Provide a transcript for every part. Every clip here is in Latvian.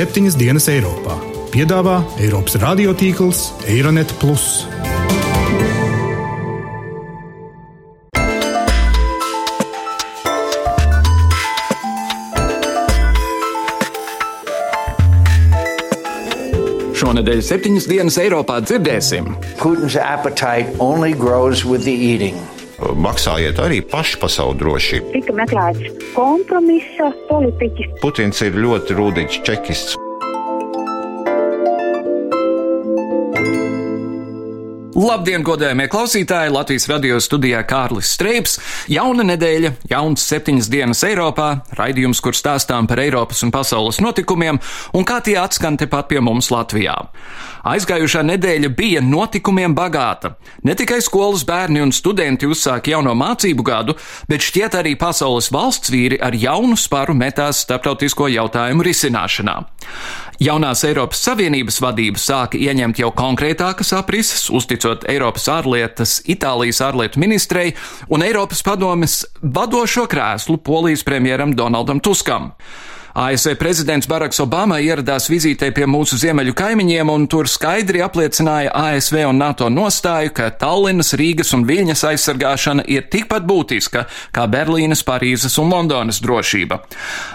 septiņas dienas Eiropā. Piedāvā Eiropas radiotīkls Eironet. Šonadēļ septiņas dienas Eiropā dzirdēsim. Putin's appetite only grows with the eating. Maksājiet arī paši par savu drošību. Tika meklēts kompromisa politiķis. Putins ir ļoti rūtīgs čekists. Labdien, godējumie klausītāji! Latvijas radio studijā Kārlis Streips. Jauna nedēļa, jauns septiņas dienas Eiropā, raidījums, kur stāstām par Eiropas un pasaules notikumiem un kā tie atskan tepat pie mums Latvijā. Aizgājušā nedēļa bija notikumiem bagāta. Ne tikai skolas bērni un studenti uzsāka jauno mācību gadu, bet šķiet arī pasaules valsts vīri ar jaunu sparu metās starptautisko jautājumu risināšanā. Jaunās Eiropas Savienības vadība sāka ieņemt jau konkrētākas aprises, uzticot Eiropas ārlietas Itālijas ārlietu ministrei un Eiropas padomes vadošo krēslu Polijas premjeram Donaldam Tuskam. ASV prezidents Baraks Obama ieradās vizītē pie mūsu ziemeļu kaimiņiem un tur skaidri apliecināja ASV un NATO nostāju, ka Tallinas, Rīgas un Viļņas aizsargāšana ir tikpat būtiska kā Berlīnas, Parīzes un Londonas drošība.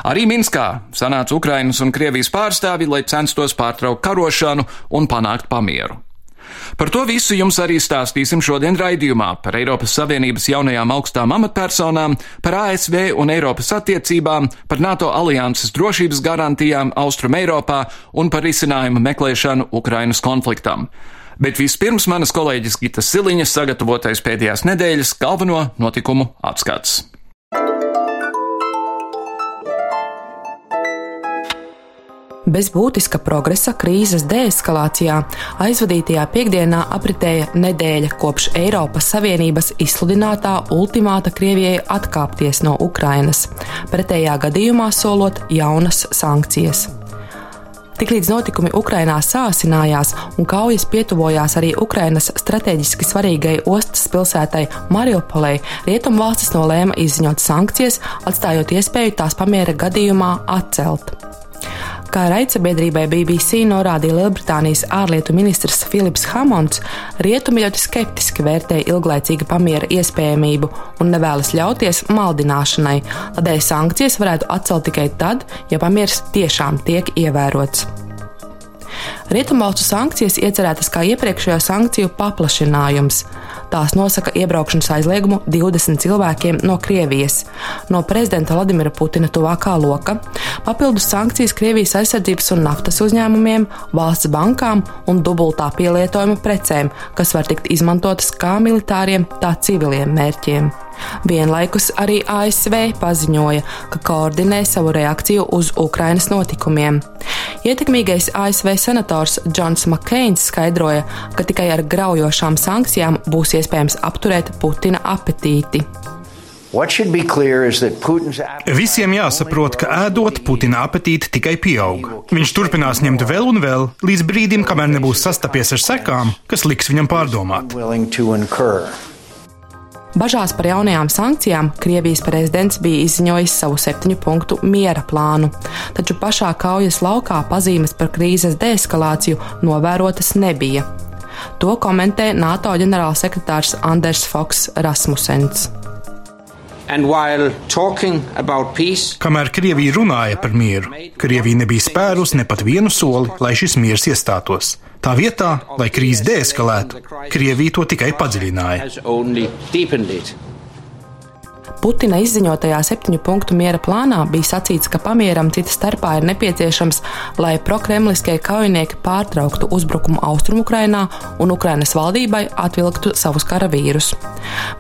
Arī Minskā sanāca Ukrainas un Krievijas pārstāvi, lai censtos pārtraukt karošanu un panākt pamieru. Par to visu jums arī stāstīsim šodien raidījumā par Eiropas Savienības jaunajām augstām amatpersonām, par ASV un Eiropas attiecībām, par NATO alianses drošības garantijām Austrum Eiropā un par risinājumu meklēšanu Ukrainas konfliktam. Bet vispirms manas kolēģis Gitas Siliņas sagatavotais pēdējās nedēļas galveno notikumu atskats. Bez būtiska progresa krīzes deeskalācijā aizvadītajā piekdienā apritēja nedēļa kopš Eiropas Savienības izsludinātā ultimāta Krievijai atkāpties no Ukrainas, pretējā gadījumā solot jaunas sankcijas. Tiklīdz notikumi Ukrainā sāsinājās un kaujas pietuvojās arī Ukrainas strateģiski svarīgai ostas pilsētai Mariupolei, Rietumvalstis nolēma izziņot sankcijas, atstājot iespēju tās pamiera gadījumā atcelt. Kā raidsabiedrībai BBC norādīja Lielbritānijas ārlietu ministrs Filips Hamons, rietumi ļoti skeptiski vērtē ilglaicīga pamiera iespējamību un nevēlas ļauties maldināšanai, tādēļ sankcijas varētu atcelt tikai tad, ja pamieris tiešām tiek ievērots. Rietumvalstu sankcijas iecerētas kā iepriekšējo sankciju paplašinājums. Tās nosaka iebraukšanas aizliegumu 20 cilvēkiem no Krievijas, no prezidenta Vladimira Putina tuvākā loka, papildus sankcijas Krievijas aizsardzības un naftas uzņēmumiem, valsts bankām un dubultā pielietojuma precēm, kas var tikt izmantotas kā militāriem, tā civiliem mērķiem. Vienlaikus arī ASV paziņoja, ka koordinē savu reakciju uz Ukrainas notikumiem. Ietekmīgais ASV senators Džons Makkeins skaidroja, ka tikai ar graujošām sankcijām būs iespējams apturēt Putina apetīti. Visiem jāsaprot, ka ēdot Putina apetīti tikai pieaug. Viņš turpinās ņemt vēl un vēl, līdz brīdim, kamēr nebūs sastapies ar sekām, kas liks viņam pārdomāt. Bažās par jaunajām sankcijām Krievijas prezidents bija izziņojis savu septiņu punktu miera plānu, taču pašā kaujas laukā pazīmes par krīzes deeskalāciju novērotas nebija. To komentē NATO ģenerālsekretārs Anders Foks Rasmussens. Peace, Kamēr Krievija runāja par mieru, Krievija nebija spērus ne pat vienu soli, lai šis miers iestātos. Tā vietā, lai krīze deeskalētu, Krievija to tikai padziļināja. Putina izziņotajā septiņu punktu miera plānā bija sacīts, ka pamieram cita starpā ir nepieciešams, lai prokremliskie kaujinieki pārtrauktu uzbrukumu Austrumukrainā un Ukrainas valdībai atvilktu savus karavīrus.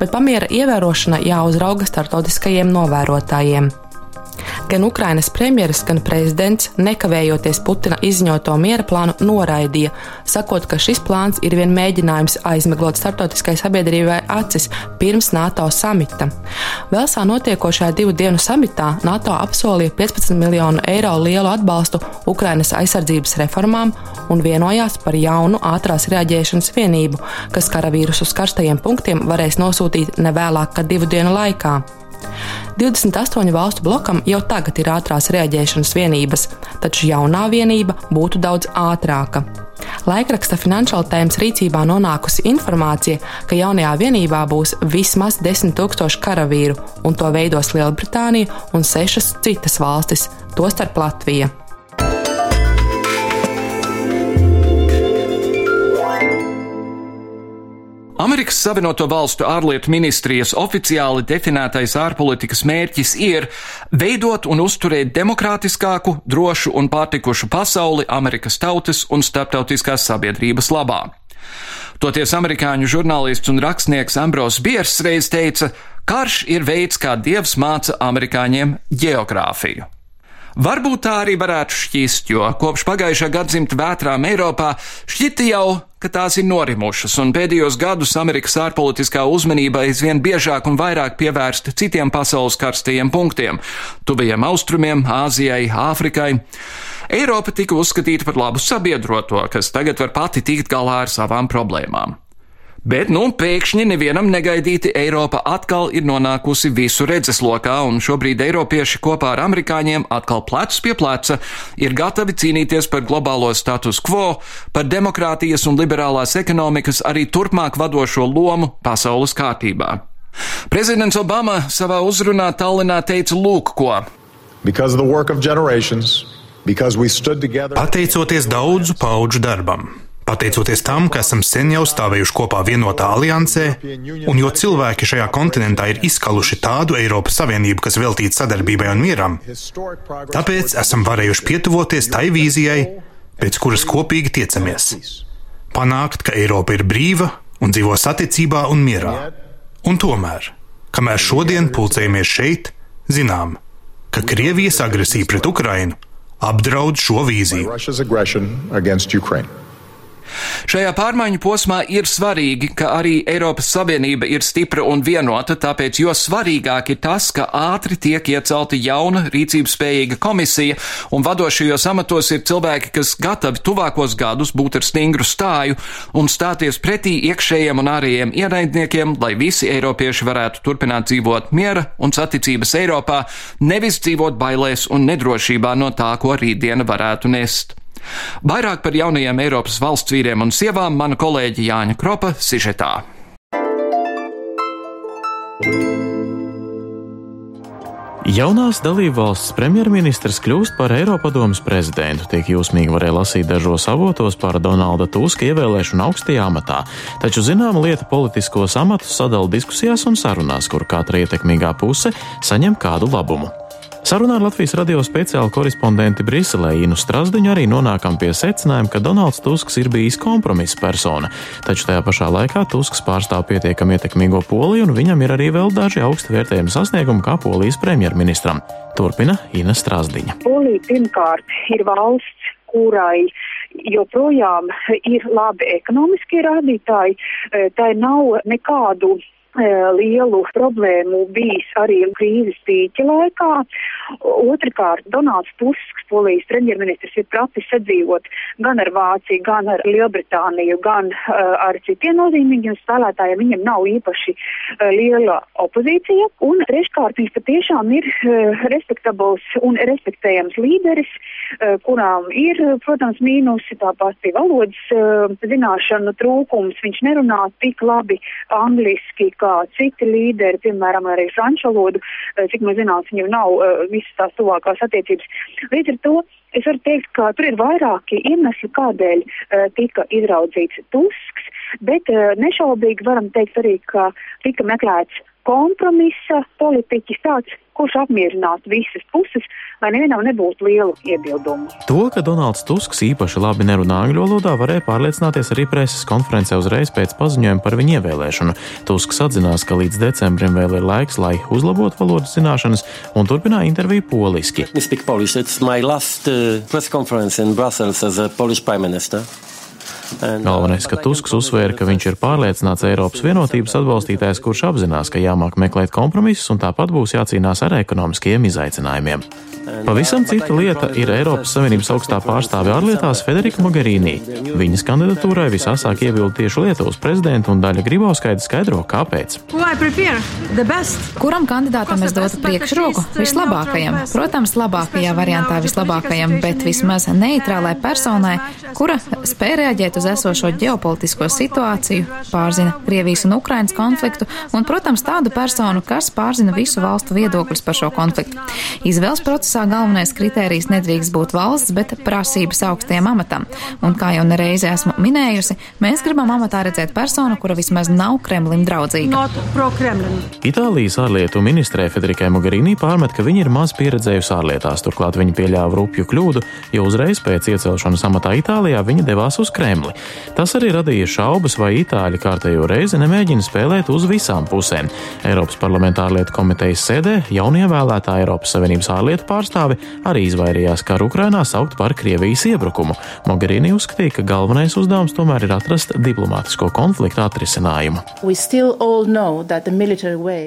Bet pamiera ievērošana jāuzrauga startautiskajiem novērotājiem. Gan Ukrainas premjeras, gan prezidents, nekavējoties Putina izziņoto miera plānu, noraidīja, sakot, ka šis plāns ir vien mēģinājums aizmeglot starptautiskai sabiedrībai acis pirms NATO samita. Velsā notiekošajā divu dienu samitā NATO apsolīja 15 miljonu eiro lielu atbalstu Ukrainas aizsardzības reformām un vienojās par jaunu ātrās reaģēšanas vienību, kas karavīrus uz karstajiem punktiem varēs nosūtīt nevēlāk kā divu dienu laikā. 28 valstu blokam jau tagad ir ātrās reaģēšanas vienības, taču jaunā vienība būtu daudz ātrāka. Laikraksta Financial Times rīcībā nonākusi informācija, ka jaunajā vienībā būs vismaz 10 000 karavīru, un to veidos Lielbritānija un sešas citas valstis, tostarp Latvija. Amerikas Savienoto Valstu ārlietu ministrijas oficiāli definētais ārpolitikas mērķis ir veidot un uzturēt demokrātiskāku, drošu un pārtikušu pasauli Amerikas tautas un starptautiskās sabiedrības labā. Toties amerikāņu žurnālists un rakstnieks Ambros Biers reiz teica, karš ir veids, kā dievs māca amerikāņiem geogrāfiju. Varbūt tā arī varētu šķist, jo kopš pagājušā gadsimta vētrām Eiropā šķita jau, ka tās ir norimušas, un pēdējos gadus Amerikas ārpolitiskā uzmanība aizvien biežāk un vairāk pievērsta citiem pasaules karstajiem punktiem - tuvajiem austrumiem, Āzijai, Āfrikai. Eiropa tika uzskatīta par labu sabiedroto, kas tagad var pati tikt galā ar savām problēmām. Bet, nu, pēkšņi nevienam negaidīti Eiropa atkal ir nonākusi visu redzeslokā, un šobrīd Eiropieši kopā ar amerikāņiem atkal plecs pie pleca ir gatavi cīnīties par globālo status quo, par demokrātijas un liberālās ekonomikas arī turpmāk vadošo lomu pasaules kārtībā. Prezidents Obama savā uzrunā Tallinā teica lūk ko. Pateicoties daudzu pauģu darbam, Pateicoties tam, ka esam sen jau stāvējuši kopā vienotā aliansē, un jo cilvēki šajā kontinentā ir izkaluši tādu Eiropas Savienību, kas veltīta sadarbībai un mieram, tāpēc esam varējuši pietuvoties tai vīzijai, pēc kuras kopīgi tiecamies. Panākt, ka Eiropa ir brīva un dzīvo saticībā un mierā. Un tomēr, kamēr šodien pulcējamies šeit, zinām, ka Krievijas agresija pret Ukrainu apdraud šo vīziju. Šajā pārmaiņu posmā ir svarīgi, ka arī Eiropas Savienība ir stipra un vienota, tāpēc jo svarīgāk ir tas, ka ātri tiek iecelta jauna rīcības spējīga komisija, un vadošajos amatos ir cilvēki, kas gatavi tuvākos gadus būt ar stingru stāju un stāties pretī iekšējiem un ārējiem ienaidniekiem, lai visi eiropieši varētu turpināt dzīvot miera un saticības Eiropā, nevis dzīvot bailēs un nedrošībā no tā, ko rītdiena varētu nest. Vairāk par jaunajiem Eiropas valsts vīriem un sievām mana kolēģi Jāņa Kropa sižetā. Jaunās dalībvalsts premjerministrs kļūst par Eiropadomas prezidentu. Tiek jūsmīgi varēja lasīt dažos avotos par Donalda Tuska ievēlēšanu augstajā amatā, taču zināma lieta politiskos amatus sadala diskusijās un sarunās, kur katra ietekmīgā puse saņem kādu labumu. Sarunā ar Latvijas radio speciālu korespondenti Briselē Inu Strasdiņu arī nonākam pie secinājuma, ka Donalds Tusks ir bijis kompromisa persona, taču tajā pašā laikā Tusks pārstāv pietiekami ietekmīgo poliju, un viņam ir arī vēl daži augsti vērtējumi sasniegumi kā polijas premjerministram. Turpina Ina Strasdiņa. Polija pirmkārt ir valsts, kurai joprojām ir labi ekonomiskie rādītāji, tai nav nekādu lielu problēmu bijis arī krīzes pīķa laikā. Otrakārt, Donalds Tusks, polijas premjerministrs, ir pratis sadzīvot gan ar Vāciju, gan ar Lielbritāniju, gan uh, ar citiem nozīmīgiem spēlētājiem. Viņam nav īpaši uh, liela opozīcija. Un treškārt, viņš patiešām ir uh, respektabls un respektējams līderis, uh, kurām ir, protams, mīnusi tāpat valodas uh, zināšanu trūkums. Viņš nerunā tik labi angliski, kā citi līderi, piemēram, arī franču valodu, eh, cik man zināms, viņam nav uh, visas tās tuvākās attiecības. Līdz ar to es varu teikt, ka tur ir vairāki iemesli, kādēļ uh, tika izraudzīts Tusks, bet uh, nešaubīgi varam teikt arī, ka tika meklēts kompromisa politiķis tāds, kurš apmierinātu visas puses, lai nevienam nebūtu lielu iebildumu. To, ka Donalds Tusks īpaši labi nerunā angļu valodā, varēja pārliecināties arī preses konferencē uzreiz pēc paziņojuma par viņu ievēlēšanu. Tusks atzinās, ka līdz decembrim vēl ir laiks, lai uzlabotu valodas zināšanas, un turpināja interviju poliski. Last, uh, Galvenais, ka Tusks uzsvēra, ka viņš ir pārliecināts Eiropas vienotības atbalstītājs, kurš apzinās, ka jāmāk meklēt kompromisus un tāpat būs jācīnās ar ekonomiskiem izaicinājumiem. Pavisam cita lieta ir Eiropas Savienības augstā pārstāve ārlietās Federika Mogherini. Viņas kandidatūrai visāsāk iebilda tieši Lietuvas prezidenta un daļa Gribauskaita skaidro, kāpēc. Kuram kandidātam es dotu priekšroku? Vislabākajam. Protams, labākajā variantā vislabākajam, bet vismaz neitrālai personai, kura spēj reaģēt uz esošo ģeopolitisko situāciju, pārzina Krievijas un Ukrainas konfliktu, un, protams, tādu personu, kas pārzina visu valstu viedokļus par šo konfliktu. Izvēles procesā galvenais kritērijs nedrīkst būt valsts, bet prasības augstajam amatam. Un, kā jau nereizi esmu minējusi, mēs gribam amatā redzēt personu, kura vismaz nav Kremlim draudzīga. Itālijas ārlietu ministrē Federikai Mogherini pārmet, ka viņa ir maz pieredzējusi ārlietās. Turklāt viņa pieļāva rupju kļūdu, jo uzreiz pēc iecelšanas amatā Itālijā viņa devās uz Kremli. Tas arī radīja šaubas, vai itāļi kārtējo reizi nemēģina spēlēt uz visām pusēm. Eiropas parlamenta ārlietu komitejas sēdē jaunievēlētā Eiropas Savienības ārlietu pārstāve arī izvairījās karu Ukrainā saukt par Krievijas iebrukumu. Mogherini uzskatīja, ka galvenais uzdevums tomēr ir atrast diplomātisko konfliktu atrisinājumu.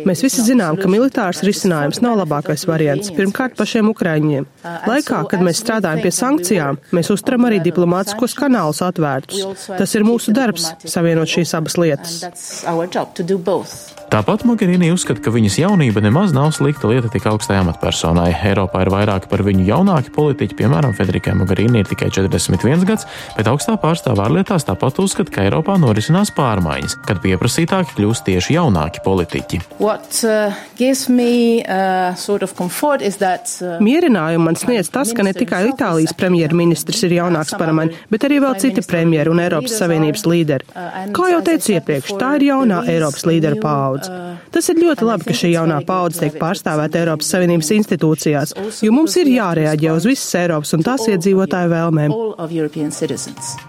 Mēs visi zinām, ka militārs risinājums nav labākais variants. Pirmkārt, pašiem ukraiņiem. Laikā, kad mēs strādājam pie sankcijām, mēs uzturam arī diplomātiskos kanālus atvērtus. Tas ir mūsu darbs - savienot šīs abas lietas. Tāpat Mogherini uzskata, ka viņas jaunība nemaz nav slikta lieta tik augstai amatpersonai. Eiropā ir vairāki par viņu jaunāki politiķi, piemēram, Federikai Mogherini ir tikai 41 gads, bet augstā pārstāvā ārlietās tāpat uzskata, ka Eiropā norisinās pārmaiņas, kad pieprasītāki kļūst tieši jaunāki politiķi. What, uh, me, uh, sort of that, uh, Mierinājumu man sniedz tas, ka ne tikai Itālijas premjerministrs ir jaunāks par mani, bet arī vēl citi premjeri un Eiropas Savienības līderi. Kā jau teicu iepriekš, tā ir jaunā Eiropas līdera paudze paudze. Tas ir ļoti labi, ka šī jaunā paudze tiek pārstāvēta Eiropas Savienības institūcijās, jo mums ir jārēģē uz visas Eiropas un tās iedzīvotāju vēlmēm.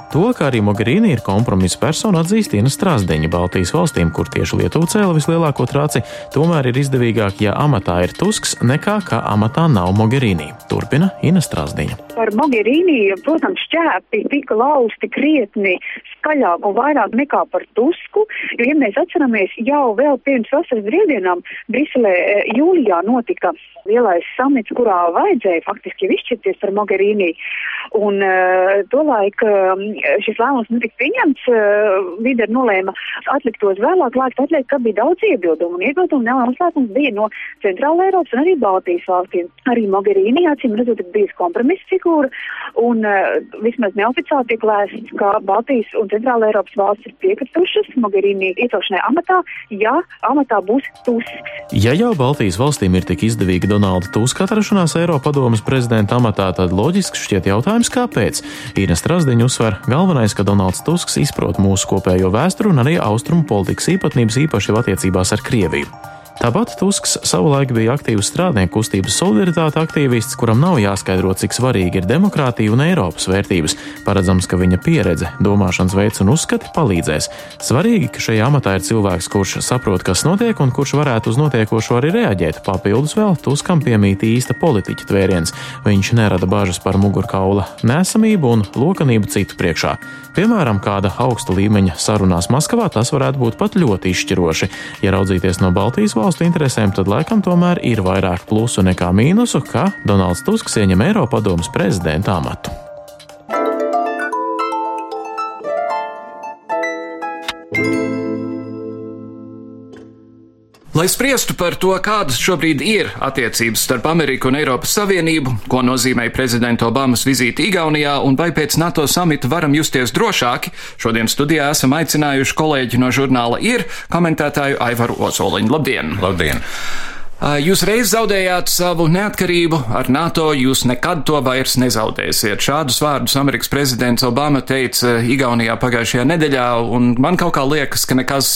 To, kā arī Mogherini ir kompromisa persona, atzīst Ina Strasdeņa Baltijas valstīm, kur tieši Lietuva cēla vislielāko traci, tomēr ir izdevīgāk, ja amatā ir Tusks, nekā ka amatā nav Mogherini. Turpina Ina Strasdeņa. Par Mogherini, protams, šķēpi tika lausti krietni skaļāk un vairāk nekā par Tusku, jo, ja mēs atceramies, jau vēl pirms vasaras brīvdienām Briselē e, jūlijā notika lielais samits, kurā vajadzēja faktiski izšķirties par Mogherini. Un uh, tolaik uh, šis lēmums netika pieņemts, uh, līderi nolēma atlikt tos vēlāk, laikt atliek, ka bija daudz iebildumu, un iebildumu nevēlams bija no Centrāla Eiropas un arī Baltijas valstīm. Arī Mogherini, acīm redzot, ir bijis kompromiss figūra, un uh, vismaz neoficiāli tiek lēsts, ka Baltijas un Centrāla Eiropas valstis ir piekritušas Mogherini iecelšanai amatā, ja amatā būs Tusks. Ja jau Baltijas valstīm ir tik izdevīga Donalda Tuska atrašanās Eiropadomas prezidenta amatā, tad loģiski šķiet jautājums, kāpēc. Ines Trasdeņa uzsver, galvenais, ka Donalds Tusks izprot mūsu kopējo vēsturu un arī austrumu politikas īpatnības īpaši attiecībās ar Krieviju. Tāpat Tusks savulaik bija aktīvs strādnieku kustības solidaritāte aktīvists, kuram nav jāskaidro, cik svarīgi ir demokrātija un Eiropas vērtības. Paredzams, ka viņa pieredze, domāšanas veids un uzskati palīdzēs. Svarīgi, ka šajā amatā ir cilvēks, kurš saprot, kas notiek un kurš varētu uz notiekošo arī reaģēt. Papildus vēl Tuskam piemīt īsta politiķa tvēriens. Viņš nerada bažas par mugurkaula nesamību un lokanību citu priekšā. Piemēram, kāda augsta līmeņa sarunās Maskavā tas varētu būt pat ļoti izšķiroši. Ja raudzīties no Baltijas valstu interesēm, tad laikam tomēr ir vairāk plusu nekā mīnusu, ka Donalds Tusks ieņem Eiropadomas prezidenta amatu. Lai spriestu par to, kādas šobrīd ir attiecības starp Ameriku un Eiropas Savienību, ko nozīmē prezidenta Obamas vizīte Igaunijā un vai pēc NATO samita varam justies drošāki, šodien studijā esam aicinājuši kolēģi no žurnāla IR komentētāju Aivaru Ozoliņu. Labdien! Labdien! Jūs reiz zaudējāt savu neatkarību ar NATO, jūs nekad to vairs nezaudēsiet. Šādus vārdus Amerikas prezidents Obama teica Igaunijā pagājušajā nedēļā, un man kaut kā liekas, ka nekas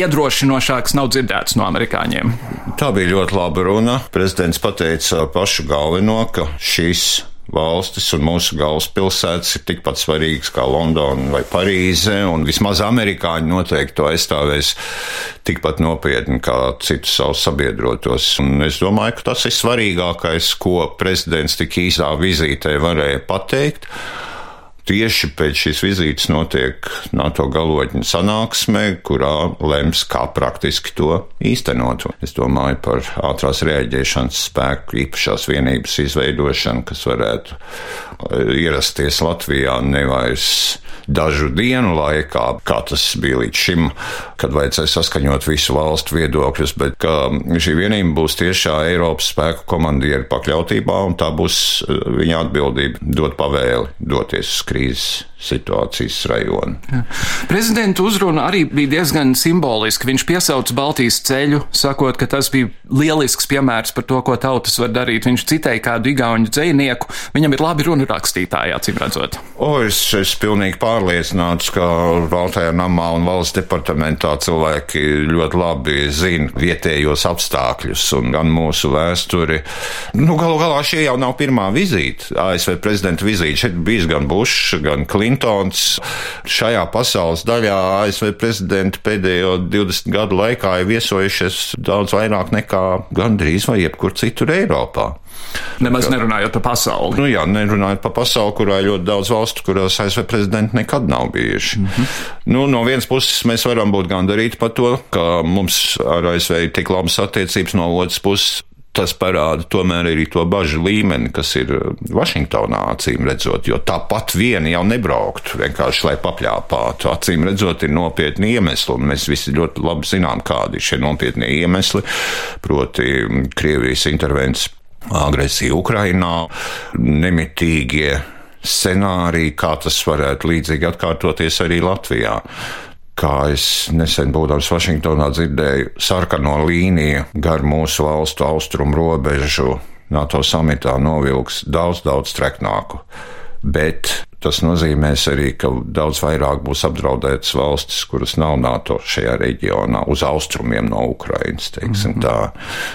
iedrošinošāks nav dzirdēts no amerikāņiem. Tā bija ļoti laba runa. Prezidents pateica pašu galveno, ka šīs valstis un mūsu galvaspilsētas ir tikpat svarīgas kā Londona vai Parīze, vismaz amerikāņi noteikti to aizstāvēs tikpat nopietni kā citus savus sabiedrotos. Un es domāju, ka tas ir svarīgākais, ko prezidents tik īsā vizītē varēja pateikt. Tieši pēc šīs vizītes notiek NATO galotņu sanāksme, kurā lems, kā praktiski to īstenot. Es domāju par ātrās rēģēšanas spēku īpašās vienības izveidošanu, kas varētu eh, ierasties Latvijā nevairs dažu dienu laikā, kā tas bija līdz šim, kad vajadzēja saskaņot visu valstu viedokļus, bet ka šī vienība būs tiešā Eiropas spēku komandieri pakļautībā, un tā būs eh, viņa atbildība dot pavēli doties uz krīzes situācijas rajonu. Jā. Prezidenta uzruna arī bija diezgan simboliska. Viņš piesauca Baltijas ceļu, sakot, ka tas bija lielisks piemērs par to, ko tautas var darīt. Viņš citēja kādu igauņu dzinieku. Viņam ir labi runu rakstītāji, acīm redzot. O, es esmu pilnīgi pārliecināts, ka Baltajā namā un valsts departamentā cilvēki ļoti labi zina vietējos apstākļus un gan mūsu vēsturi. Nu, galu galā šī jau nav pirmā vizīte. ASV prezidenta vizīte šeit bijis gan Bušs, gan Klintons. Klintons šajā pasaules daļā ASV prezidenti pēdējo 20 gadu laikā ir viesojušies daudz vairāk nekā gandrīz vai jebkur citur Eiropā. Nemaz nerunājot par pasauli. Nu, jā, nerunājot par pasauli, kurā ir ļoti daudz valstu, kurās ASV prezidenti nekad nav bijuši. Mm -hmm. nu, no vienas puses mēs varam būt gandarīti par to, ka mums ar ASV ir tik labas attiecības, no otras puses tas parāda tomēr arī to bažu līmeni, kas ir uh, Vašingtonā, acīm redzot, jo tāpat vieni jau nebrauktu vienkārši, lai papļāpātu. Acīm redzot, ir nopietni iemesli, un mēs visi ļoti labi zinām, kādi ir šie nopietnie iemesli, proti Krievijas intervences agresija Ukrainā, nemitīgie scenāriji, kā tas varētu līdzīgi atkārtoties arī Latvijā kā es nesen būdams Vašingtonā dzirdēju, sarkano līniju gar mūsu valstu austrumu robežu NATO samitā novilks daudz, daudz treknāku. Bet Tas nozīmēs arī, ka daudz vairāk būs apdraudētas valstis, kuras nav NATO šajā reģionā, uz austrumiem no Ukrainas. Mm -hmm. Tā.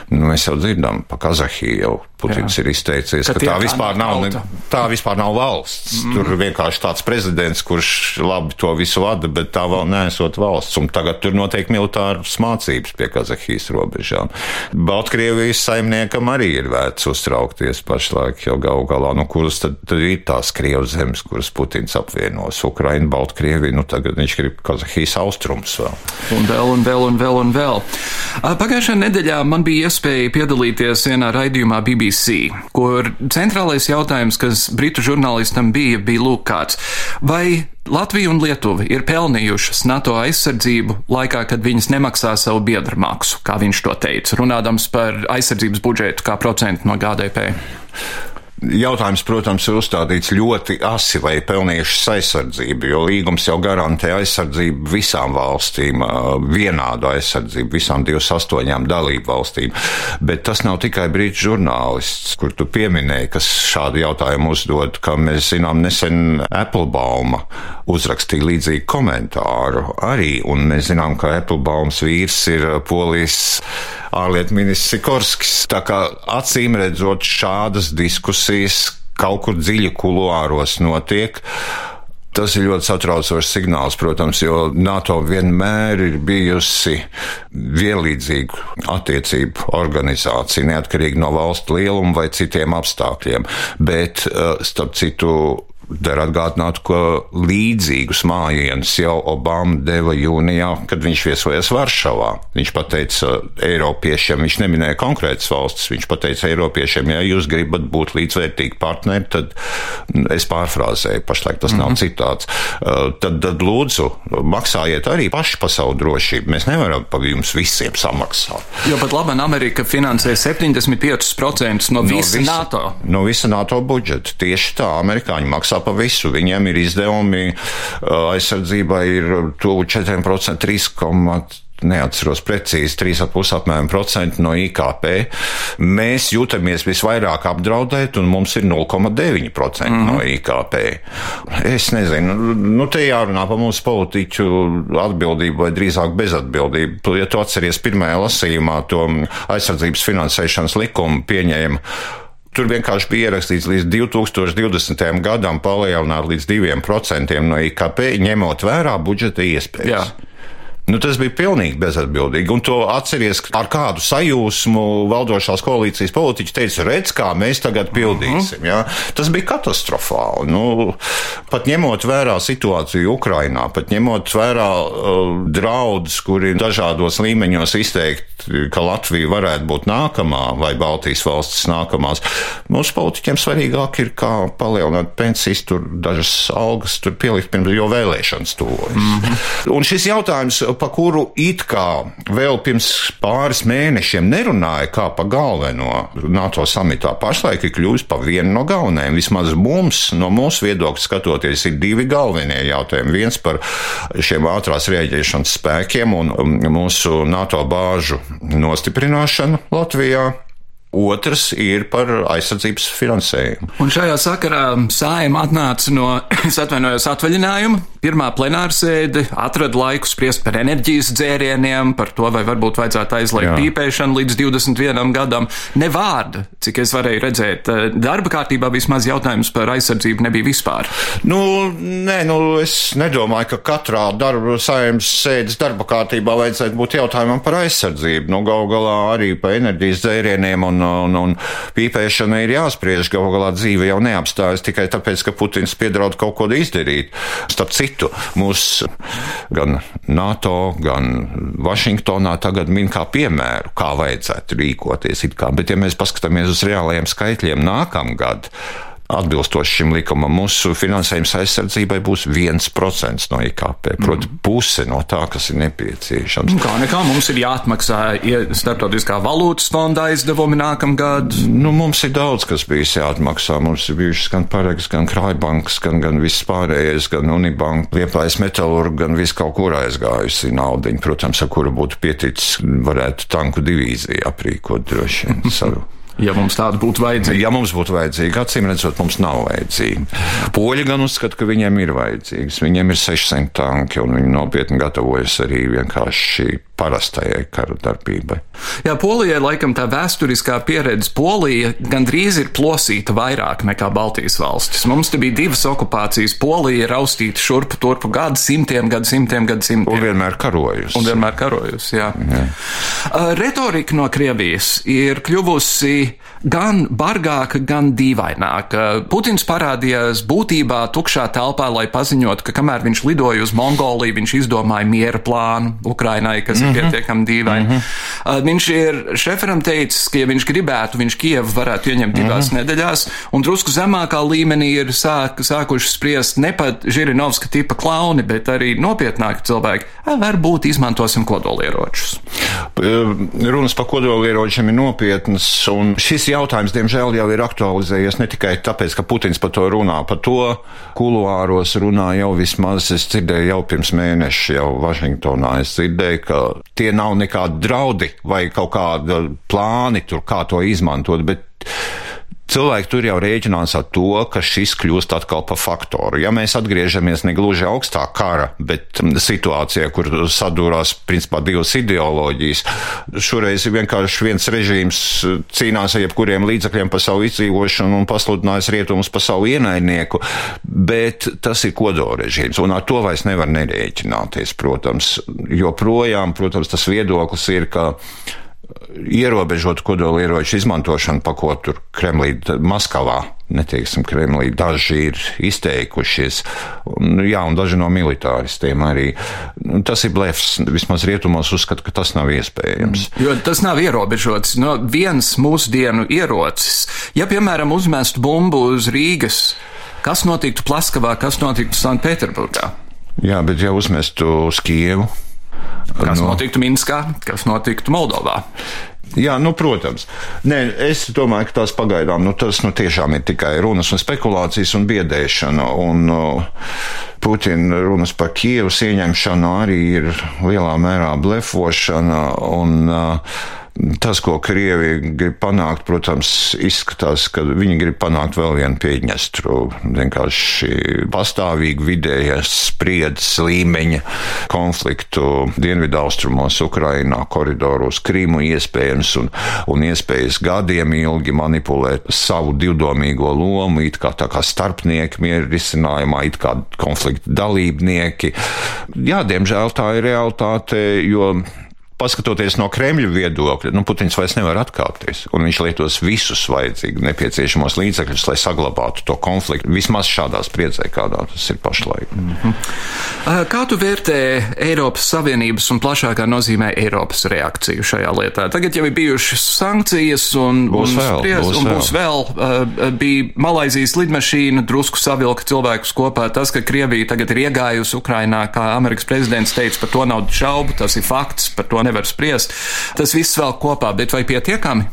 Nu, mēs jau dzirdam, pa Kazahiju jau Putins Jā. ir izteicies, ka, ka tā, vispār nav, ne, tā vispār nav valsts. Mm. Tur vienkārši tāds prezidents, kurš labi to visu vada, bet tā vēl neesot valsts. Un tagad tur notiek militāras mācības pie Kazahijas robežām. Baltkrievijas saimniekam arī ir vērts uztraukties pašlaik, jo gal galā, no kuras tad, tad ir tās Krievas zemes, kuras Putins apvienos Ukrainu, Baltkrieviju, nu tagad viņš grib Kazahijas austrums vēl. Un vēl, un vēl, un vēl, un vēl. Pagājušajā nedēļā man bija iespēja piedalīties vienā raidījumā BBC, kur centrālais jautājums, kas britu žurnālistam bija, bija lūk kāds. Vai Latvija un Lietuva ir pelnījušas NATO aizsardzību laikā, kad viņas nemaksā savu biedru maksu, kā viņš to teica, runādams par aizsardzības budžetu kā procentu no GDP? Jautājums, protams, ir uzstādīts ļoti asi, vai pelnījušas aizsardzību, jo līgums jau garantē aizsardzību visām valstīm, vienādu aizsardzību visām 28 dalību valstīm. Bet tas nav tikai brīdis žurnālists, kur tu pieminēji, kas šādu jautājumu uzdod, kā mēs zinām, nesen Applebauma uzrakstīja līdzīgu komentāru arī, un mēs zinām, ka Applebaums vīrs ir polijas ārlietu ministrs Sikorskis. Tā kā acīm redzot šādas diskusijas kaut kur dziļi kuluāros notiek. Tas ir ļoti satraucošs signāls, protams, jo NATO vienmēr ir bijusi vienlīdzīgu attiecību organizācija, neatkarīgi no valstu lieluma vai citiem apstākļiem. Bet, eh, starp citu, Der atgādināt, ka līdzīgus mājienus jau Obama deva jūnijā, kad viņš viesojas Varšavā. Viņš teica Eiropiešiem, viņš neminēja konkrētas valstis, viņš teica Eiropiešiem, ja jūs gribat būt līdzvērtīgi partneri, tad es pārfrāzēju, pašlaik tas mm -hmm. nav mhm. citāts. Uh, tad, tad lūdzu, maksājiet arī paši par savu drošību. Mēs nevaram pa jums visiem samaksāt. Jo pat labi, Amerika finansē 75% no, no visa NATO. No visa NATO budžeta. Tieši tā, amerikāņi maksā pa visu. Viņiem ir izdevumi aizsardzībai ir tuvu 4%, 3,5 neatceros precīzi, 3,5 apmēram procenti no IKP. Mēs jūtamies visvairāk apdraudēti, un mums ir 0,9% mm. no IKP. Es nezinu, nu te jārunā par mūsu politiķu atbildību vai drīzāk bezatbildību. Ja tu atceries pirmajā lasījumā to aizsardzības finansēšanas likumu pieņēma Tur vienkārši bija ierakstīts līdz 2020. gadam palielināt līdz 2% no IKP, ņemot vērā budžeta iespējas. Jā. Nu, tas bija pilnīgi bezatbildīgi. Un to atceries, ar kādu sajūsmu valdošās koalīcijas politiķi teica, redz, kā mēs tagad pildīsim. Ja? Tas bija katastrofāli. Nu, pat ņemot vērā situāciju Ukrainā, pat ņemot vērā uh, draudus, kuri dažādos līmeņos izteikti, ka Latvija varētu būt nākamā vai Baltijas valstis nākamās, mūsu politiķiem svarīgāk ir, kā palielināt pensijas, tur dažas algas tur pielikt pirms, jo vēlēšanas tuvojas. Mm -hmm. Un šis jautājums pa kuru it kā vēl pirms pāris mēnešiem nerunāja kā pa galveno NATO samitā, pašlaik ir kļuvis par vienu no galvenajiem. Vismaz mums, no mūsu viedokļa skatoties, ir divi galvenie jautājumi. Viens par šiem ātrās rēģēšanas spēkiem un mūsu NATO bāžu nostiprināšanu Latvijā. Otrs ir par aizsardzības finansējumu. Un šajā sakarā sājuma atnāca no, es atvainojos, atvaļinājuma. Pirmā plenāra sēde atrada laiku spriest par enerģijas dzērieniem, par to, vai varbūt vajadzētu aizliegt pīpēšanu līdz 21 gadam. Ne vārda, cik es varēju redzēt, darba kārtībā vismaz jautājums par aizsardzību nebija vispār. Nu, nē, nu, es nedomāju, ka katrā darba saimnes sēdes darba kārtībā vajadzētu būt jautājumam par aizsardzību. Nu, gal galā arī par enerģijas dzērieniem un un, un, un pīpēšana ir jāspriež. Galu galā dzīve jau neapstājas tikai tāpēc, ka Putins piedraud kaut ko izdarīt. Starp citu, mūs gan NATO, gan Vašingtonā tagad min kā piemēru, kā vajadzētu rīkoties. Kā, bet, ja mēs paskatāmies uz reālajiem skaitļiem nākamgad, atbilstoši šim likumam, mūsu finansējums aizsardzībai būs 1% no IKP, proti, mm. puse no tā, kas ir nepieciešams. Kā nekā mums ir jāatmaksā starptautiskā valūtas fonda aizdevumi nākamgad? Nu, mums ir daudz, kas bijis jāatmaksā. Mums ir bijušas gan paregas, gan krājbankas, gan, gan viss pārējais, gan Unibanka, liepājas metalurga, gan viss kaut kur aizgājusi naudiņa, protams, ar kuru būtu pieticis, varētu tanku divīziju aprīkot droši vien savu. Ja mums tāda būtu vajadzīga. Ja mums būtu vajadzīga, acīm redzot, mums nav vajadzīga. Poļi gan uzskata, ka viņiem ir vajadzīgas. Viņiem ir 600 tanki, un viņi nopietni gatavojas arī vienkārši parastajai kara darbībai. Jā, Polijai laikam tā vēsturiskā pieredze. Polija gandrīz ir plosīta vairāk nekā Baltijas valstis. Mums te bija divas okupācijas. Polija ir raustīta šurpu turpu gadu simtiem, gadu simtiem, gadu simtiem. Un vienmēr karojusi. Un vienmēr karojusi, jā. jā. Uh, retorika no Krievijas ir kļuvusi gan bargāka, gan dīvaināka. Putins parādījās būtībā tukšā telpā, lai paziņotu, ka kamēr viņš lidoja uz Mongoliju, viņš izdomāja miera plānu Ukrainai, kas mm -hmm. pietiekami dīvaini. Mm -hmm. uh, viņš ir šeferam teicis, ka, ja viņš gribētu, viņš Kievu varētu ieņemt divās mm -hmm. nedēļās, un drusku zemākā līmenī ir sāk, sākuši spriest ne pat Žirinovska tipa klauni, bet arī nopietnāki cilvēki. Varbūt izmantosim kodolieročus. Runas par kodolieročiem ir nopietnas, un šis jautājums, diemžēl, jau ir aktualizējies ne tikai tāpēc, ka Putins par to runā, par to kuluāros runā jau vismaz, es dzirdēju jau pirms mēneša, jau Vašingtonā es dzirdēju, ka tie nav nekādi draudi vai kaut kāda plāni tur, kā to izmantot, bet cilvēki tur jau rēķinās ar to, ka šis kļūst atkal par faktoru. Ja mēs atgriežamies ne gluži augstā kara, bet situācijā, kur sadūrās principā divas ideoloģijas, šoreiz vienkārši viens režīms cīnās ar jebkuriem līdzakļiem par savu izdzīvošanu un pasludinājis rietumus par savu ienaidnieku, bet tas ir kodolrežīms, un ar to vairs nevar nerēķināties, protams. Joprojām, protams, tas viedoklis ir, ka ierobežot kodolieroču izmantošanu, pa ko tur Kremlī, Maskavā, neteiksim, Kremlī daži ir izteikušies, un, jā, un daži no militāristiem arī. Tas ir blefs, vismaz rietumos uzskata, ka tas nav iespējams. Jo tas nav ierobežots. No viens mūsdienu ierocis, ja, piemēram, uzmestu bumbu uz Rīgas, kas notiktu Plaskavā, kas notiktu Sanktpēterburgā? Jā, bet ja uzmestu uz Kievu, Kas no. notiktu Minskā, kas notiktu Moldovā? Jā, nu, protams. Nē, es domāju, ka tās pagaidām nu, tas nu, tiešām ir tikai runas un spekulācijas un biedēšana. Un, uh, Putina runas par Kievas ieņemšanu arī ir lielā mērā blefošana. Un, uh, Tas, ko Krievija grib panākt, protams, izskatās, ka viņi grib panākt vēl vienu pieņestru. Vienkārši pastāvīgi vidējas spriedzes līmeņa konfliktu dienvidaustrumos, Ukrainā, koridoros, Krīmu iespējams un, un iespējas gadiem ilgi manipulēt savu divdomīgo lomu, it kā tā kā starpnieki mieru risinājumā, it kā konflikta dalībnieki. Jā, diemžēl tā ir realitāte, jo paskatoties no Kremļa viedokļa, nu, Putins vairs nevar atkāpties. Un viņš lietos visus vajadzīgus nepieciešamos līdzekļus, lai saglabātu to konfliktu. Vismaz šādā spriedzē, kādā tas ir pašlaik. Mm -hmm. Kā tu vērtē Eiropas Savienības un plašākā nozīmē Eiropas reakciju šajā lietā? Tagad jau ir bijušas sankcijas un būs un vēl. Spries, būs un vēl. Būs vēl. Bija Malaizijas lidmašīna, drusku savilka cilvēkus kopā. Tas, ka Krievija tagad ir iegājusi Ukrainā, kā Amerikas prezidents teica, par to nav šaubu, tas ir fakts, par to nevar spriest. Tas viss vēl kopā, bet vai pietiekami?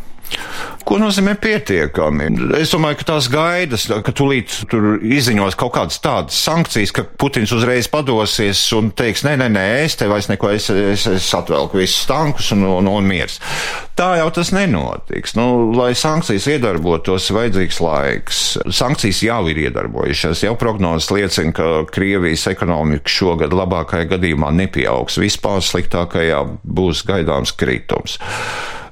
Ko nozīmē pietiekami? Es domāju, ka tās gaidas, ka tūlīt tur izziņos kaut kādas tādas sankcijas, ka Putins uzreiz padosies un teiks, nē, nē, nē, es te vairs neko, es, es, es atvelku visus tankus un, un, un miers. Tā jau tas nenotiks. Nu, lai sankcijas iedarbotos, vajadzīgs laiks. Sankcijas jau ir iedarbojušās. Jau prognozes liecina, ka Krievijas ekonomika šogad labākajā gadījumā nepieaugs. Vispār sliktākajā būs gaidāms kritums.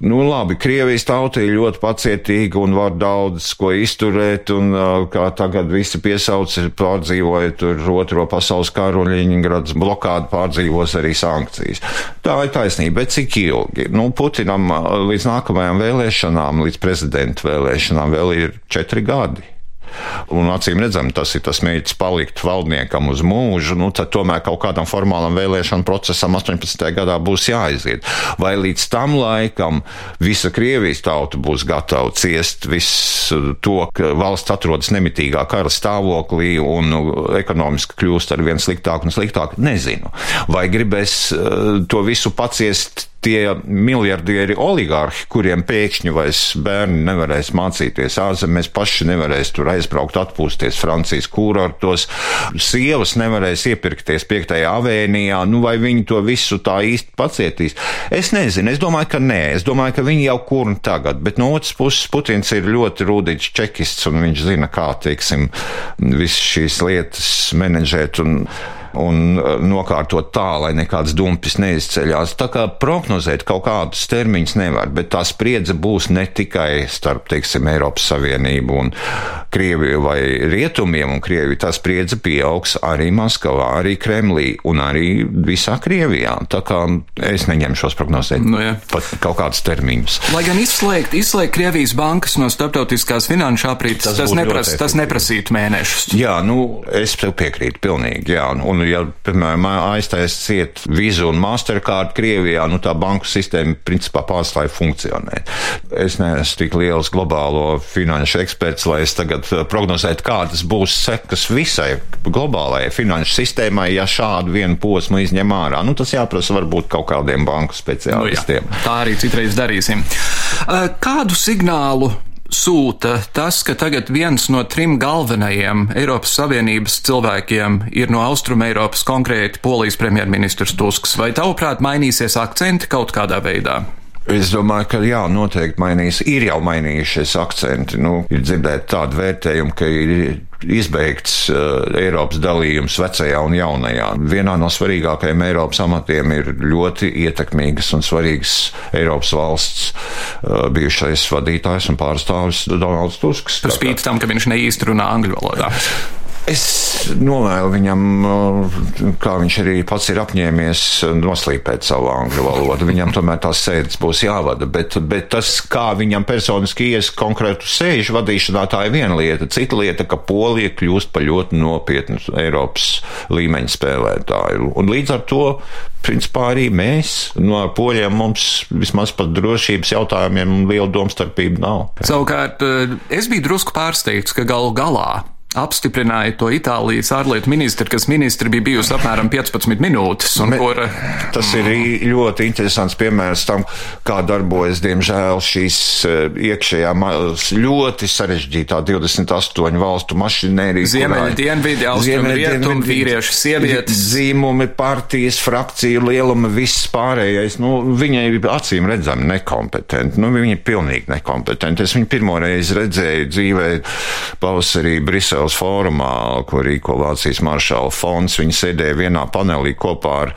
Nu, labi, Krievijas tauta ir ļoti pacietīga un var daudz ko izturēt, un kā tagad visi piesauc, pārdzīvoja tur otro pasaules karu un Ļeņingrads blokādu pārdzīvos arī sankcijas. Tā ir taisnība, bet cik ilgi? Nu, Putinam līdz nākamajām vēlēšanām, līdz prezidenta vēlēšanām vēl ir četri gadi. Un acīm redzam, tas ir tas mērķis palikt valdniekam uz mūžu, nu tad tomēr kaut kādam formālam vēlēšanu procesam 18. gadā būs jāaiziet. Vai līdz tam laikam visa Krievijas tauta būs gatava ciest visu to, ka valsts atrodas nemitīgā kara stāvoklī un nu, ekonomiski kļūst ar vien sliktāk un sliktāk, nezinu. Vai gribēs uh, to visu paciest tie miljardieri oligārhi, kuriem pēkšņi vairs bērni nevarēs mācīties ārzemēs, paši nevarēs tur aizbraukt, atpūsties Francijas kūrortos, sievas nevarēs iepirkties piektajā avēnijā, nu vai viņi to visu tā īsti pacietīs? Es nezinu, es domāju, ka nē, es domāju, ka viņi jau kurni tagad, bet no otras puses Putins ir ļoti rūdīgs čekists un viņš zina, kā, teiksim, visas šīs lietas menedžēt un un uh, nokārtot tā, lai nekāds dumpis neizceļās. Tā kā prognozēt kaut kādus termiņus nevar, bet tā spriedze būs ne tikai starp, teiksim, Eiropas Savienību un Krieviju vai Rietumiem un Krieviju. Tā spriedze pieaugs arī Maskavā, arī Kremlī un arī visā Krievijā. Tā kā es neņemšos prognozēt nu, jā. pat kaut kādus termiņus. Lai gan izslēgt, izslēgt Krievijas bankas no starptautiskās finanšu aprītes, tas, tas, nepras, tas neprasītu mēnešus. Jā, nu, es tev piekrītu pilnīgi, jā. Un, ja, piemēram, aiztaisa ciet Visa un Mastercard Krievijā, nu tā banku sistēma principā pārstāja funkcionēt. Es neesmu tik liels globālo finanšu eksperts, lai es tagad uh, prognozētu, kādas būs sekas visai globālajai finanšu sistēmai, ja šādu vienu posmu izņem ārā. Nu, tas jāprasa varbūt kaut kādiem banku speciālistiem. Nu, jā, tā arī citreiz darīsim. Uh, kādu signālu sūta tas, ka tagad viens no trim galvenajiem Eiropas Savienības cilvēkiem ir no Austrum Eiropas, konkrēti Polijas premjerministrs Tusks. Vai tavuprāt mainīsies akcenti kaut kādā veidā? Es domāju, ka jā, noteikti mainīs. Ir jau mainījušies akcenti. Nu, ir dzirdēti tādu vērtējumu, ka ir izbeigts uh, Eiropas dalījums vecajā un jaunajā. Vienā no svarīgākajiem Eiropas amatiem ir ļoti ietekmīgas un svarīgas Eiropas valsts uh, bijušais vadītājs un pārstāvis Donalds Tusks. Par spīti tam, ka viņš neīsti runā angļu valodā. Es novēlu viņam, kā viņš arī pats ir apņēmies, noslīpēt savu angļu valodu. Viņam tomēr tās sēdes būs jāvada, bet, bet tas, kā viņam personiski ies konkrētu sēžu vadīšanā, tā ir viena lieta. Cita lieta, ka Polija kļūst par ļoti nopietnu Eiropas līmeņa spēlētāju. Un līdz ar to, principā, arī mēs no poļiem mums vismaz par drošības jautājumiem liela domstarpība nav. Savukārt, es biju drusku pārsteigts, ka galu galā apstiprināja to Itālijas ārlietu ministru, kas ministri bija bijusi apmēram 15 minūtes. Kur... Tas ir ļoti interesants piemērs tam, kā darbojas, diemžēl, šīs eh, iekšējā ļoti sarežģītā 28 valstu mašinērija. Ziemeļi, dienvidi, austrumi, rietumi, vīrieši, sievietes. Zīmumi, partijas, frakcija, lieluma, viss pārējais. Nu, viņai acīm redzami nekompetenti. Nu, viņi ir pilnīgi nekompetenti. Es viņu pirmoreiz redzēju dzīvē pavasarī Briselē. Briseles fórumā, ko rīko Vācijas maršāla fonds. Viņi sēdēja vienā panelī kopā ar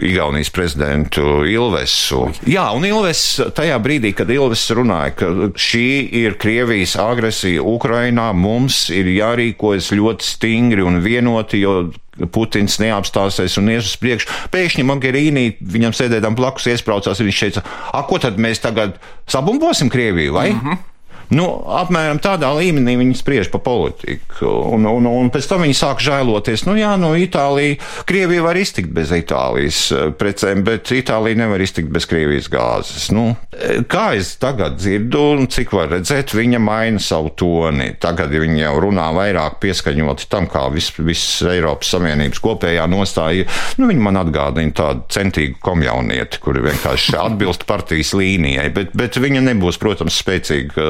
Igaunijas prezidentu Ilvesu. Jā, un Ilves tajā brīdī, kad Ilves runāja, ka šī ir Krievijas agresija Ukrainā, mums ir jārīkojas ļoti stingri un vienoti, jo Putins neapstāsies un ies uz priekšu. Pēkšņi Mogherīnī viņam sēdēdam blakus iespraucās, un viņš teica, ak, ko tad mēs tagad sabumbosim Krieviju, vai? Mm -hmm. Nu, apmēram tādā līmenī viņi spriež par politiku. Un, un, un pēc tam viņi sāk žēloties. Nu, jā, nu, Itālija, Krievija var iztikt bez Itālijas eh, precēm, bet Itālija nevar iztikt bez Krievijas gāzes. Nu, eh, kā es tagad dzirdu, un cik var redzēt, viņa maina savu toni. Tagad viņi jau runā vairāk pieskaņoti tam, kā viss vis Eiropas Savienības kopējā nostāja. Nu, viņi man atgādina tādu centīgu komjaunieti, kuri vienkārši atbilst partijas līnijai, bet, bet viņa nebūs, protams, spēcīga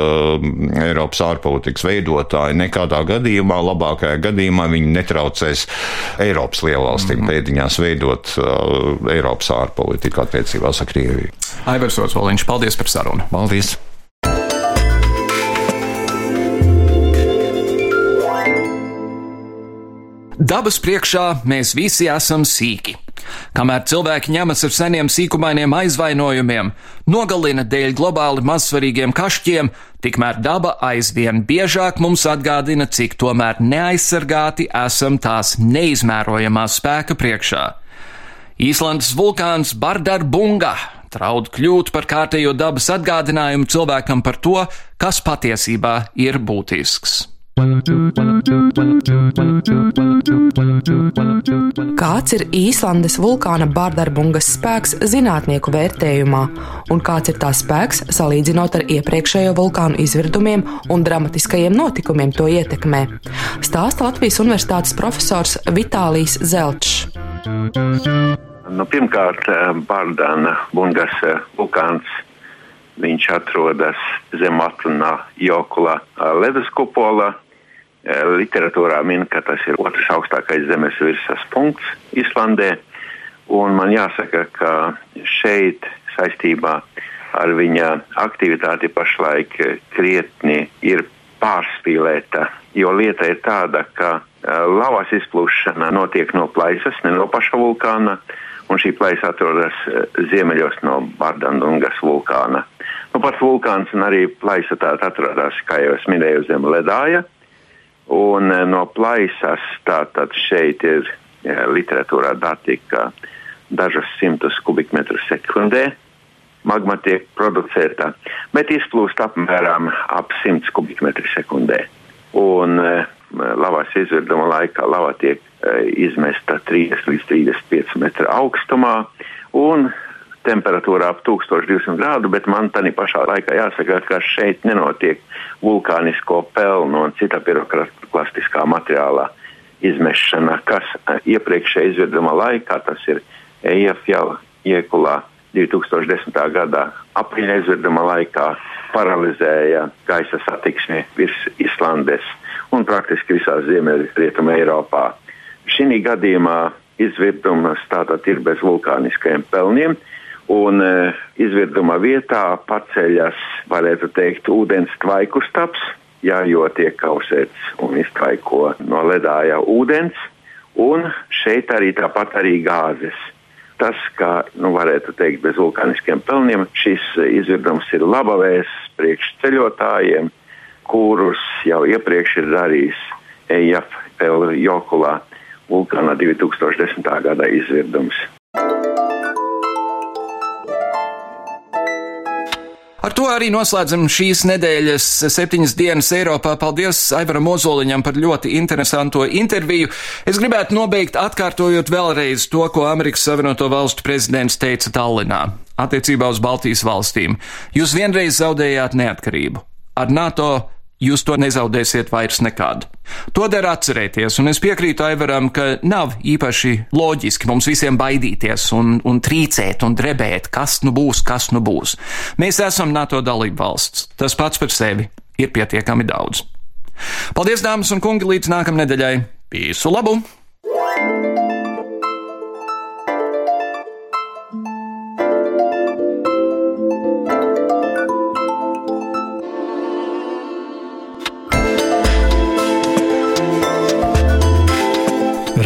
Eiropas ārpolitikas veidotāji. Nekādā gadījumā, labākajā gadījumā, viņi netraucēs Eiropas lielvalstīm mm pēdiņās veidot uh, Eiropas ārpolitiku attiecībās ar Krieviju. Aivars Otsvoliņš, paldies par sarunu. Paldies! Dabas priekšā mēs visi esam sīki. Kamēr cilvēki ņemas ar seniem sīkumainiem aizvainojumiem, nogalina dēļ globāli mazsvarīgiem kašķiem, tikmēr daba aizvien biežāk mums atgādina, cik tomēr neaizsargāti esam tās neizmērojamā spēka priekšā. Īslandes vulkāns Bardarbunga draud kļūt par kārtējo dabas atgādinājumu cilvēkam par to, kas patiesībā ir būtisks. Kāds ir Īslandes vulkāna Bārdarbungas spēks zinātnieku vērtējumā, un kāds ir tā spēks salīdzinot ar iepriekšējo vulkānu izvirdumiem un dramatiskajiem notikumiem to ietekmē? Stāsta Latvijas Universitātes profesors Vitālijs Zelčs. Nu, pirmkārt, Bārdana Bungas vulkāns Viņš atrodas zem atlunā leduskupolā, Eh, literatūrā min, ka tas ir otrs augstākais zemes virsmas punkts Islandē. Un man jāsaka, ka šeit saistībā ar viņa aktivitāti pašlaik krietni ir pārspīlēta. Jo lieta ir tāda, ka eh, lavas izplūšana notiek no plaisas, ne no paša vulkāna, un šī plaisa atrodas eh, ziemeļos no Bardandungas vulkāna. Nu, pats vulkāns un arī plaisa tāda atrodas, kā jau es minēju, zem ledāja. Un eh, no plaisas tātad šeit ir jā, literatūrā dati, ka dažus simtus kubikmetrus sekundē magma tiek producēta, bet izplūst apmēram ap 100 kubikmetru sekundē. Un e, lavas izvirduma laikā lava tiek izmesta 30 līdz 35 metru augstumā un temperatūrā ap 1200 grādu, bet man tā pašā laikā jāsaka, ka šeit nenotiek vulkānisko pelnu un cita piroklastiskā materiāla izmešana, kas eh, iepriekšējā izvirduma laikā, tas ir EIF jau iekulā 2010. gadā aprīļa izvirduma laikā paralizēja gaisa satiksmi virs Islandes un praktiski visā Ziemeļrietuma Eiropā. Šī gadījumā izvirdums tātad ir bez vulkāniskajiem pelniem, Un e, izvirduma vietā paceļas, varētu teikt, ūdens tvaiku stāps, jā, jo tiek kausēts un iztvaiko no ledāja ūdens, un šeit arī tāpat arī gāzes. Tas, kā nu, varētu teikt, bez vulkāniskiem pelniem, šis izvirdums ir laba vēsts priekš ceļotājiem, kurus jau iepriekš ir darījis EIF Jokulā vulkāna 2010. gada izvirdums. Ar to arī noslēdzam šīs nedēļas septiņas dienas Eiropā. Paldies Aivaram Ozoliņam par ļoti interesanto interviju. Es gribētu nobeigt atkārtojot vēlreiz to, ko Amerikas Savienoto Valstu prezidents teica Tallinā attiecībā uz Baltijas valstīm. Jūs vienreiz zaudējāt neatkarību. Ar NATO jūs to nezaudēsiet vairs nekad. To der atcerēties, un es piekrītu Aivaram, ka nav īpaši loģiski mums visiem baidīties un, un trīcēt un drebēt, kas nu būs, kas nu būs. Mēs esam NATO dalība valsts. Tas pats par sevi ir pietiekami daudz. Paldies, dāmas un kungi, līdz nākamajai nedēļai! Visu labu!